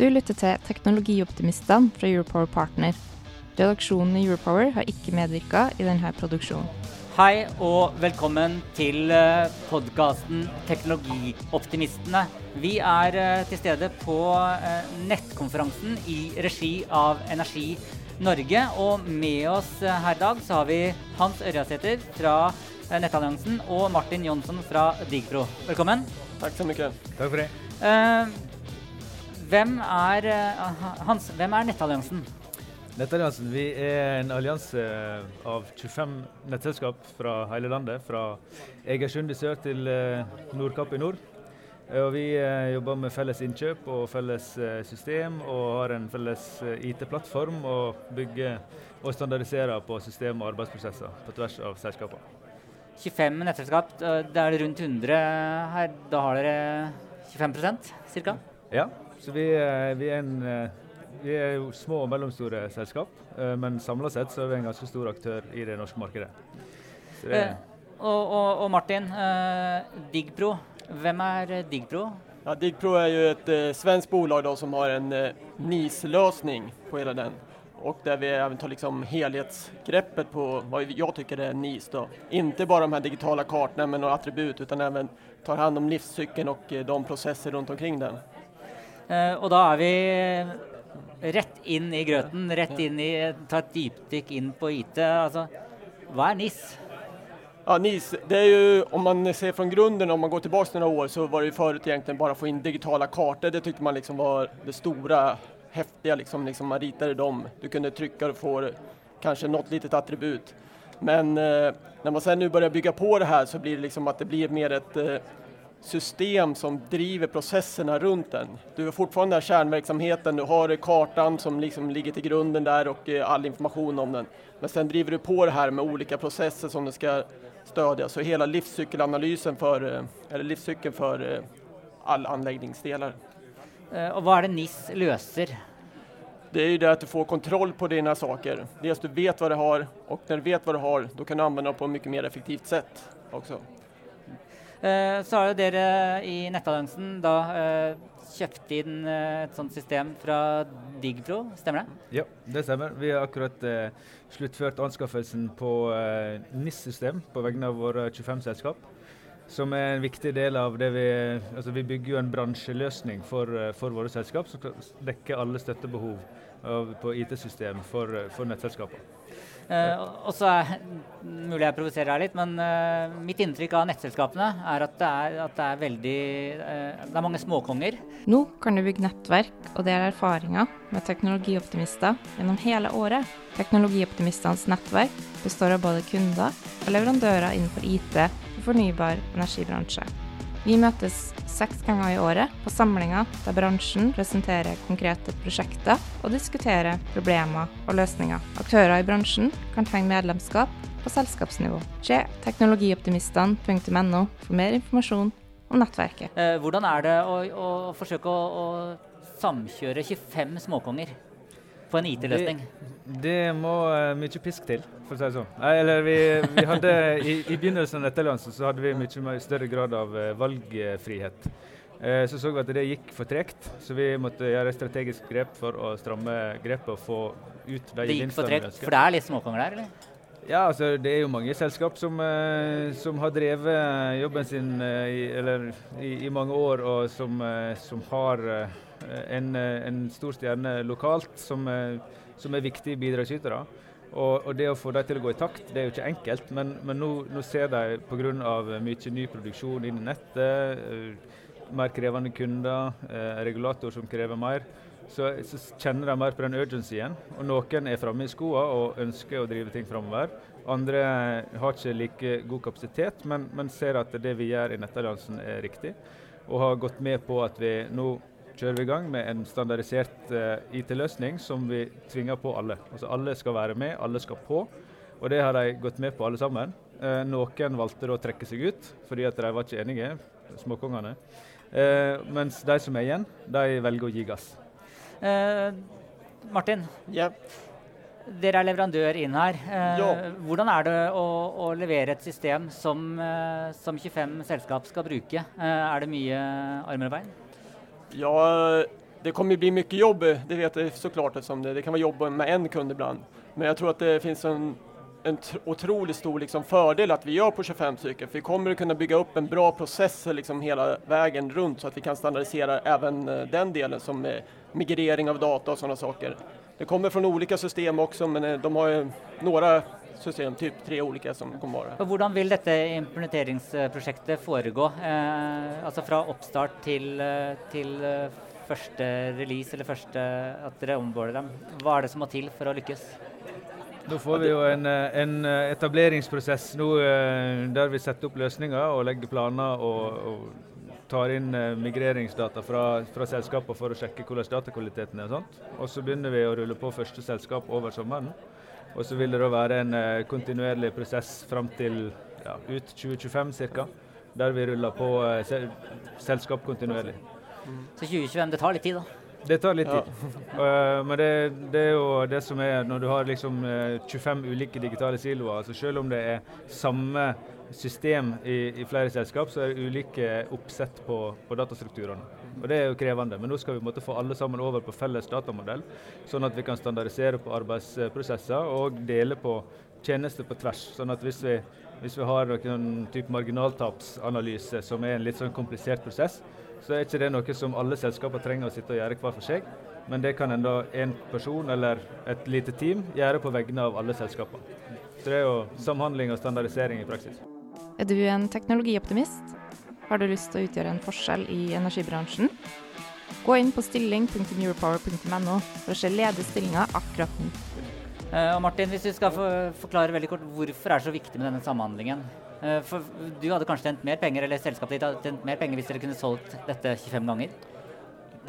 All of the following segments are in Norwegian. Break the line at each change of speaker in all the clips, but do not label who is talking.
Du lytter til Teknologioptimistene fra Europower Partner. Redaksjonen i Europower har ikke medvirka i denne produksjonen.
Hei og velkommen til podkasten Teknologioptimistene. Vi er eh, til stede på eh, nettkonferansen i regi av Energi Norge. Og med oss eh, her i dag så har vi Hans Ørjasæter fra Nettalliansen og Martin Jonsson fra Digpro. Velkommen.
Takk så mye.
Takk for det.
Eh, hvem er eh, Hans, hvem er Nettalliansen?
Nettalliansen vi er en allianse av 25 nettselskap fra hele landet. Fra Egersund i sør til eh, Nordkapp i nord. Eh, Og vi eh, jobber med felles innkjøp og felles eh, system, og har en felles eh, IT-plattform og bygger og standardiserer på system og arbeidsprosesser på tvers av selskapene.
25 nettselskap. eh, Det er rundt 100 her. Da har dere 25% ca.?
Ja, så vi, er, vi, er en, eh, vi er jo små og mellomstore selskap, eh, men samla sett så er vi en ganske stor aktør i det norske markedet. Så det,
Eh, og, og, og Martin, eh, Digpro. Hvem er eh, Digpro?
Ja, Digpro er jo et eh, svenskt bolag da, som har en eh, NIS-løsning på hele den. Och där vi även tar liksom helhetsgreppet på vad jag tycker är NIS. Då. Inte bara de här digitala kartorna med några attribut utan även tar hand om livscykeln och eh, de processer runt omkring den.
Eh, og da er vi rett inn i grøten, rett inn i Ta et dypdykk inn på IT. Altså, hva er NIS?
Ja, NIS, det är ju, om man ser från grunden, om man går tillbaka några år så var det ju förut egentligen bara att få in digitala kartor. Det tyckte man liksom var det stora, häftiga, liksom, liksom man ritade dem. Du kunde trycka och få kanske något litet attribut. Men eh, när man sen nu börjar bygga på det här så blir det liksom att det blir mer ett eh, system som driver processerna runt den. Du har fortfarande kärnverksamheten, du har kartan som liksom ligger till grunden där och eh, all information om den. Men sen driver du på det här med olika processer som du ska stödja. Så hela livscykelanalysen för, eh, eller livscykeln för alle all anläggningsdelar.
Eh, og hva er det NIS løser?
Det är ju det att du får kontroll på dina saker. Dels du vet vad du har och när du vet vad du har då kan du använda det på ett mycket mer effektivt sätt också.
Eh, så har jo dere i Nettalliansen da eh, kjøpt inn eh, et sånt system fra Digpro, stemmer det?
ja, det stemmer. Vi har akkurat sluttført anskaffelsen på NIS-system på vegne av våre 25 selskap. Som er en viktig del av det vi Altså vi bygger jo en bransjeløsning for, for våre selskap som skal dekke alle støttebehov av, på IT-system for, for nettselskapene.
Eh, og- så er mulig jeg provoserer her litt, men uh, mitt inntrykk av nettselskapene er at det er, at det er veldig uh, Det er mange småkonger.
Nå kan du bygge nettverk og dele erfaringer med teknologioptimister gjennom hele året. Teknologioptimistenes nettverk består av både kunder og leverandører innenfor IT og fornybar energibransje. Vi møtes seks ganger i året på samlinger der bransjen presenterer konkrete prosjekter og diskuterer problemer og løsninger. Aktører i bransjen kan tegne medlemskap på selskapsnivå. Se teknologioptimistene.no for mer informasjon om nettverket.
Eh, hvordan er det å, å forsøke å, å samkjøre 25 småkonger på en IT-løsning?
Det, må eh, mye pisk til, for å si det sånn. Eller vi, vi hadde, i, I begynnelsen av Nettalliansen så hadde vi mye større grad av eh, valgfrihet. Eh, så så vi at det gikk for tregt, så vi måtte gjøre strategisk grep for å stramme grepet og få ut de
Det gikk for tregt, for det er litt småkonger der, eller?
Ja, altså det er jo mange selskap som, som har drevet jobben sin i, eller, i, i mange år, og som, som har en, eh, en stor stjerne lokalt, som, eh, som er viktige bidragsytere. Og, og det å få dem til å gå i takt, det er jo ikke enkelt, men, men nå, nå ser de pga. mye ny produksjon inn i nettet, eh, mer krevende kunder, eh, regulator som krever mer, så, så kjenner de mer på den urgencyen. Og noen er framme i skoa og ønsker å drive ting framover. Andre har ikke like god kapasitet, men, men ser at det vi gjør i Nettalliansen er riktig. Og har gått med på at vi nå kjører vi i gang med en standardisert uh, IT-løsning som vi tvinger på alle. Altså Alle skal være med, alle skal på. Og det har de gått med på alle sammen. Uh, noen valgte å trekke seg ut fordi at de var ikke enige, småkongene. Uh, mens de som er igjen, de velger å gi gass.
Martin,
yeah.
dere er leverandør inn her. Hvordan er det å, å levere et system som, som 25 selskap skal bruke? er det mye armer og bein?
Ja, det kommer bli mye jobb, det vet jeg så klart. Det, det kan være jobb med en kund ibland. Men jeg tror at det finnes en, en utrolig stor liksom, fordel at vi gjør på 25 stycken. For vi kommer å kunne bygge opp en bra process liksom, hele veien rundt så at vi kan standardisere även eh, den delen som migrering av data og sånne saker. Det kommer fra ulike system også, men eh, de har jo noen system, typ tre ulike som kommer være.
Hvordan vil dette implementeringsprosjektet foregå? Eh, altså fra oppstart til, eh, til, eh, første release, eller første at dere omborder dem. Hva er det som må til for å lykkes?
Nå får vi jo en, eh, en etableringsprosess nå der vi setter opp løsninger og legger planer og, og tar inn migreringsdata fra, fra selskapene for å sjekke hvordan datakvaliteten er. Og sånt. Og så begynner vi å rulle på første selskap over sommeren. Og så vil det da være en uh, kontinuerlig prosess fram til ja, ut 2025 ca. Der vi ruller på uh, sel selskap kontinuerlig.
Mm. Så 2025, det tar litt tid, da?
Det tar litt tid. Uh, men det, det, er jo det som er når du har liksom 25 ulike digitale siloer. altså Selv om det er samme system i, i flere selskap, så er det ulike oppsett på, på datastrukturene. Og Det er jo krevende, men nå skal vi måtte få alle sammen over på felles datamodell, sånn at vi kan standardisere på arbeidsprosesser og dele på tjenester på tvers. sånn at hvis vi, hvis vi har noen type marginaltapsanalyse som er en litt sånn komplisert prosess, så er ikke det noe som alle selskaper trenger å sitte og gjøre hver for seg. Men det kan enda en person eller et lite team gjøre på vegne av alle selskaper. Så det er jo samhandling og standardisering i praksis.
Er du en teknologioptimist? Har du lyst til å utgjøre en forskjell i energibransjen? Gå inn på stilling.europower.no for å se ledige stillinger akkurat nå.
Uh, og Martin, hvis du skal forklare veldig kort hvorfor er så viktig med denne samhandlingen? Uh, for Du hadde kanskje tjent mer penger, eller selskapet ditt hadde tjent mer penger hvis dere kunne solgt dette 25 ganger?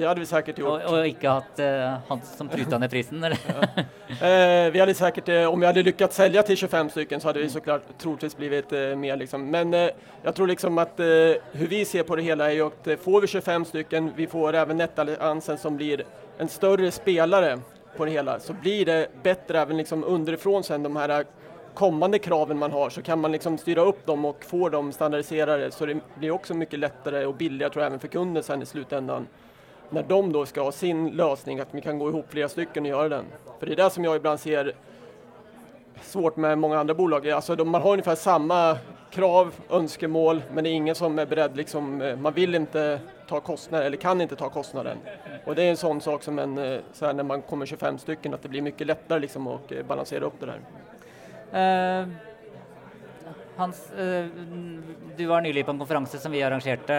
Det hadde vi sikkert gjort.
Og, og ikke hatt uh, han som pruta ned prisen, eller? ja.
eh, vi hadde sikkert, eh, Om vi hadde lykkes selge til 25 stykker, så hadde vi så klart troligvis blitt eh, mer. Liksom. Men eh, jeg tror liksom at hvordan vi ser på det hele, er jo at får vi 25 stykker, vi får også Nettalliansen som blir en større spelare på det hele, så blir det bedre även liksom underifrån sen de her kommende kravene man har, så kan man liksom styre opp dem og få dem standardiserade. Så det blir også mye lettere og billigere tror jeg, även for kunden sen i slutändan när de då ska ha sin lösning, att vi kan gå ihop flera stycken och göra den. För det är det som jag ibland ser svårt med många andra bolag. Alltså de, man har ungefär samma krav, önskemål, men det är ingen som är beredd, liksom, eh, man vill inte ta kostnader eller kan inte ta kostnaden. Och det är en sån sak som en, eh, så här, när man kommer 25 stycken, att det blir mycket lättare liksom, att eh, balansera upp det där. Uh
Hans, eh, du var nylig på en konferanse som vi arrangerte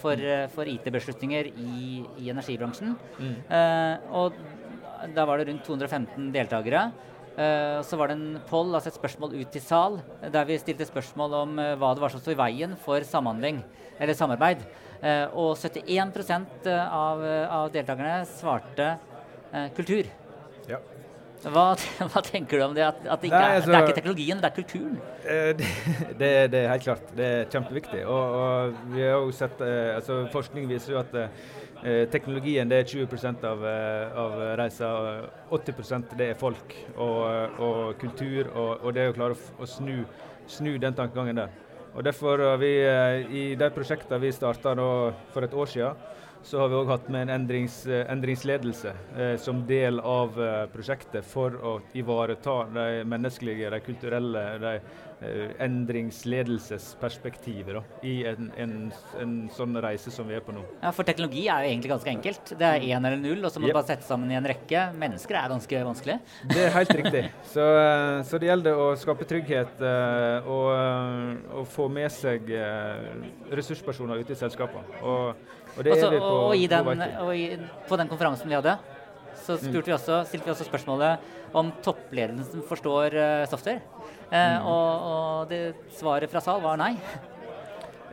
for, eh, for IT-beslutninger i, i, energibransjen. Mm. Uh, og da var det rundt 215 deltakere. Så var det en poll, altså et spørsmål ut til sal, der vi stilte spørsmål om hva det var som sto i veien for samhandling, eller samarbeid. og 71% av, av deltakerne svarte kultur. Ja. Hva, hva, tenker du om det? At, at det, ikke Nei, altså, er, det er ikke teknologien, det er kulturen?
Eh, det, det, er helt klart. Det er kjempeviktig. Og, og vi har jo sett, eh, altså Forskning viser jo at eh, teknologien det er 20% av, av reisa. 80% det er folk og, og kultur. Og, og, det er å klare å, å snu, snu, den tankegangen der. Og Derfor har vi i de prosjektene vi starta for et år siden, så har vi òg hatt med en endrings, eh, endringsledelse eh, som del av eh, prosjektet for å ivareta de menneskelige, de kulturelle, de eh, endringsledelsesperspektivet i en, en, en, sånn reise som vi er på nå.
Ja, For teknologi er jo egentlig ganske enkelt. Det er én eller null, og så må yep. bare sette sammen i en rekke. Mennesker er ganske vanskelig.
Det er helt riktig. Så, eh, så, det gjelder å skape trygghet eh, og, og få med seg ressurspersoner ute i selskapene. Og og,
også, på, og, i den, og i, på den konferansen vi hadde, så mm. vi også, stilte vi også spørsmålet om toppledelsen forstår uh, software. Uh, mm. og, og det, svaret fra sal var nei.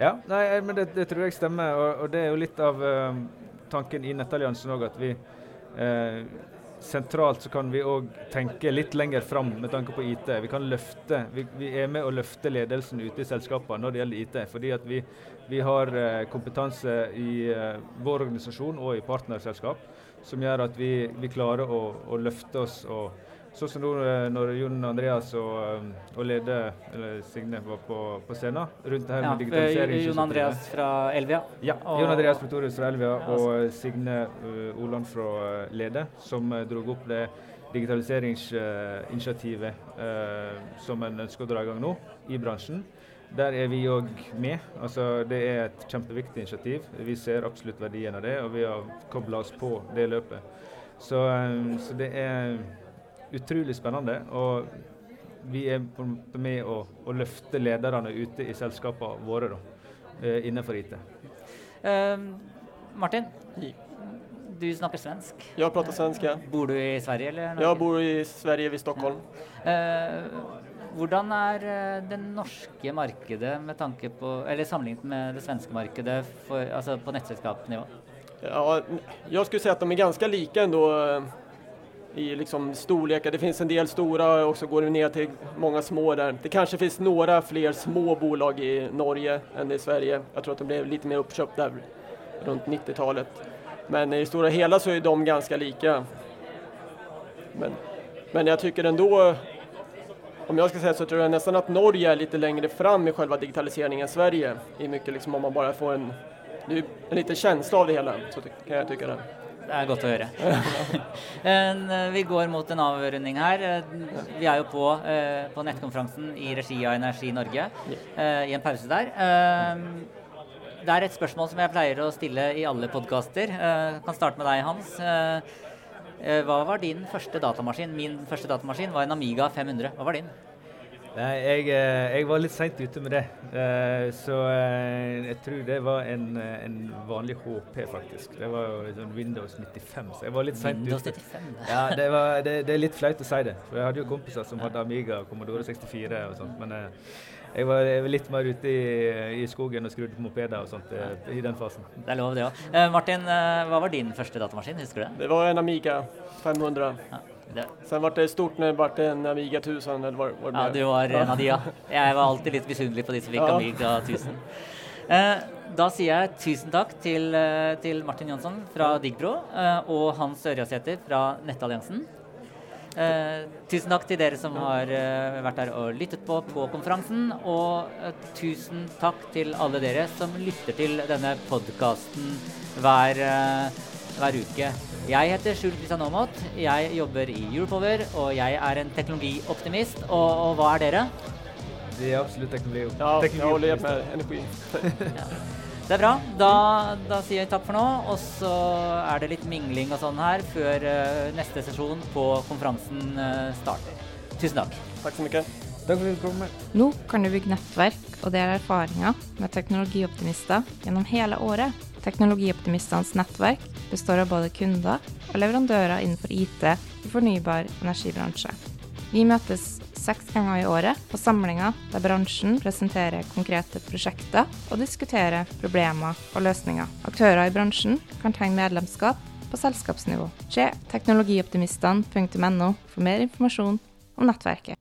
Ja, nei, men det, det tror jeg stemmer. Og, det er jo litt av uh, tanken i Nettalliansen òg at vi eh, sentralt så kan vi òg tenke litt lenger fram med tanke på IT. Vi kan løfte, vi, vi, er med å løfte ledelsen ute i selskapene når det gjelder IT. Fordi at vi, vi har eh, kompetanse i eh, vår organisasjon og i partnerselskap som gjør at vi, vi klarer å, å, løfte oss. og Sånn som nå eh, når Jon Andreas og, eh, og Lede, eller Signe, var på, på scenen rundt det her
ja,
med digitalisering.
Jon Andreas fra Elvia.
Ja, Jon Andreas Pretorius fra Elvia og Signe uh, Oland fra Lede, som uh, drog opp det digitaliseringsinitiativet uh, som en ønsker å dra i gang nå i bransjen. Der er vi òg med. Altså, det er et kjempeviktig initiativ. Vi ser absolutt verdien av det, og vi har kobla oss på det løpet. Så, så det er utrolig spennende. Og vi er med å, å løfte lederne ute i selskapene våre da, eh, innenfor IT.
Uh, Martin, du snakker svensk.
Jeg prater svensk, ja.
Bor du i Sverige? eller?
Jeg bor i Sverige, ved Stockholm.
Uh, hvordan er eh, det norske markedet med tanke på, eller sammenlignet med det svenske markedet for, altså på nettselskapsnivå?
Ja, jeg skulle si at de er ganske like ändå i liksom storlekar. Det finns en del stora och så går det ner till många små där. Det kanske finns några fler små bolag i Norge än i Sverige. Jag tror att de blev lite mer uppköpta runt 90-talet. Men i stora hela så är de ganska lika. Men, men jag tycker ändå, om jag ska säga så tror jag nästan att Norge är lite längre fram i själva digitaliseringen än Sverige. I mycket liksom om man bara får en, en liten känsla av det hela, så kan jag tycka det.
Det er godt å høre. Eh, vi går mot en avrunding her. Eh, vi er jo på, eh, på nettkonferansen i regi av Energi Norge i en pause der. Det er et spørsmål som jeg pleier å stille i alle podkaster. Kan starte med deg, Hans. Hva var din første datamaskin? Min første datamaskin var en Amiga 500. Hva var din?
Nei, jeg, eh, jeg, var litt seint ute med det. Uh, så uh, jeg tror det var en, en, vanlig HP, faktisk. Det var jo sånn Windows 95. Så jeg var litt seint ute.
Windows 95?
Ja, det, var, det, det, er litt flaut å si det. For jeg hadde jo kompiser som hadde Amiga og Commodore 64 og sånt. Men jeg, var, jeg var, litt mer ute i, i, skogen og skrudde på mopeder og sånt i den fasen.
Det er lov, det òg. Martin, hva var din første datamaskin? Husker du det?
Det var en Amiga 500. Ja. Det. Sen var det stort når det ble en Amiga 1000. Eller var, var
ja, du var en av de, ja. Jeg var alltid litt misunnelig på de som fikk ja. Amiga 1000. Eh, da sier jeg tusen takk til, eh, til Martin Jonsson fra Digbro eh, og Hans Ørjasæter fra Nettalliansen. Eh, tusen takk til dere som har eh, vært der og lyttet på på konferansen. Og eh, tusen takk til alle dere som lytter til denne podkasten hver, hver uke. Jeg heter Sjul Kristian Aamodt. Jeg jobber i Europower, og jeg er en teknologioptimist. Og, og hva er dere?
Vi er absolutt teknologi.
Ja, jeg med energi.
ja. Det er bra. Da, da, sier jeg takk for nå. Og så er det litt mingling og sånn her før uh, neste sesjon på konferansen uh, starter. Tusen takk.
Takk så mye.
Takk for at du kom.
Nå kan du bygge nettverk og dele erfaringer med teknologioptimister gjennom hele året. Teknologioptimistenes nettverk består av både kunder og leverandører innenfor IT i fornybar energibransje. Vi møtes seks ganger i året på samlinger der bransjen presenterer konkrete prosjekter og diskuterer problemer og løsninger. Aktører i bransjen kan tegne medlemskap på selskapsnivå. Se teknologioptimistene.no for mer informasjon om nettverket.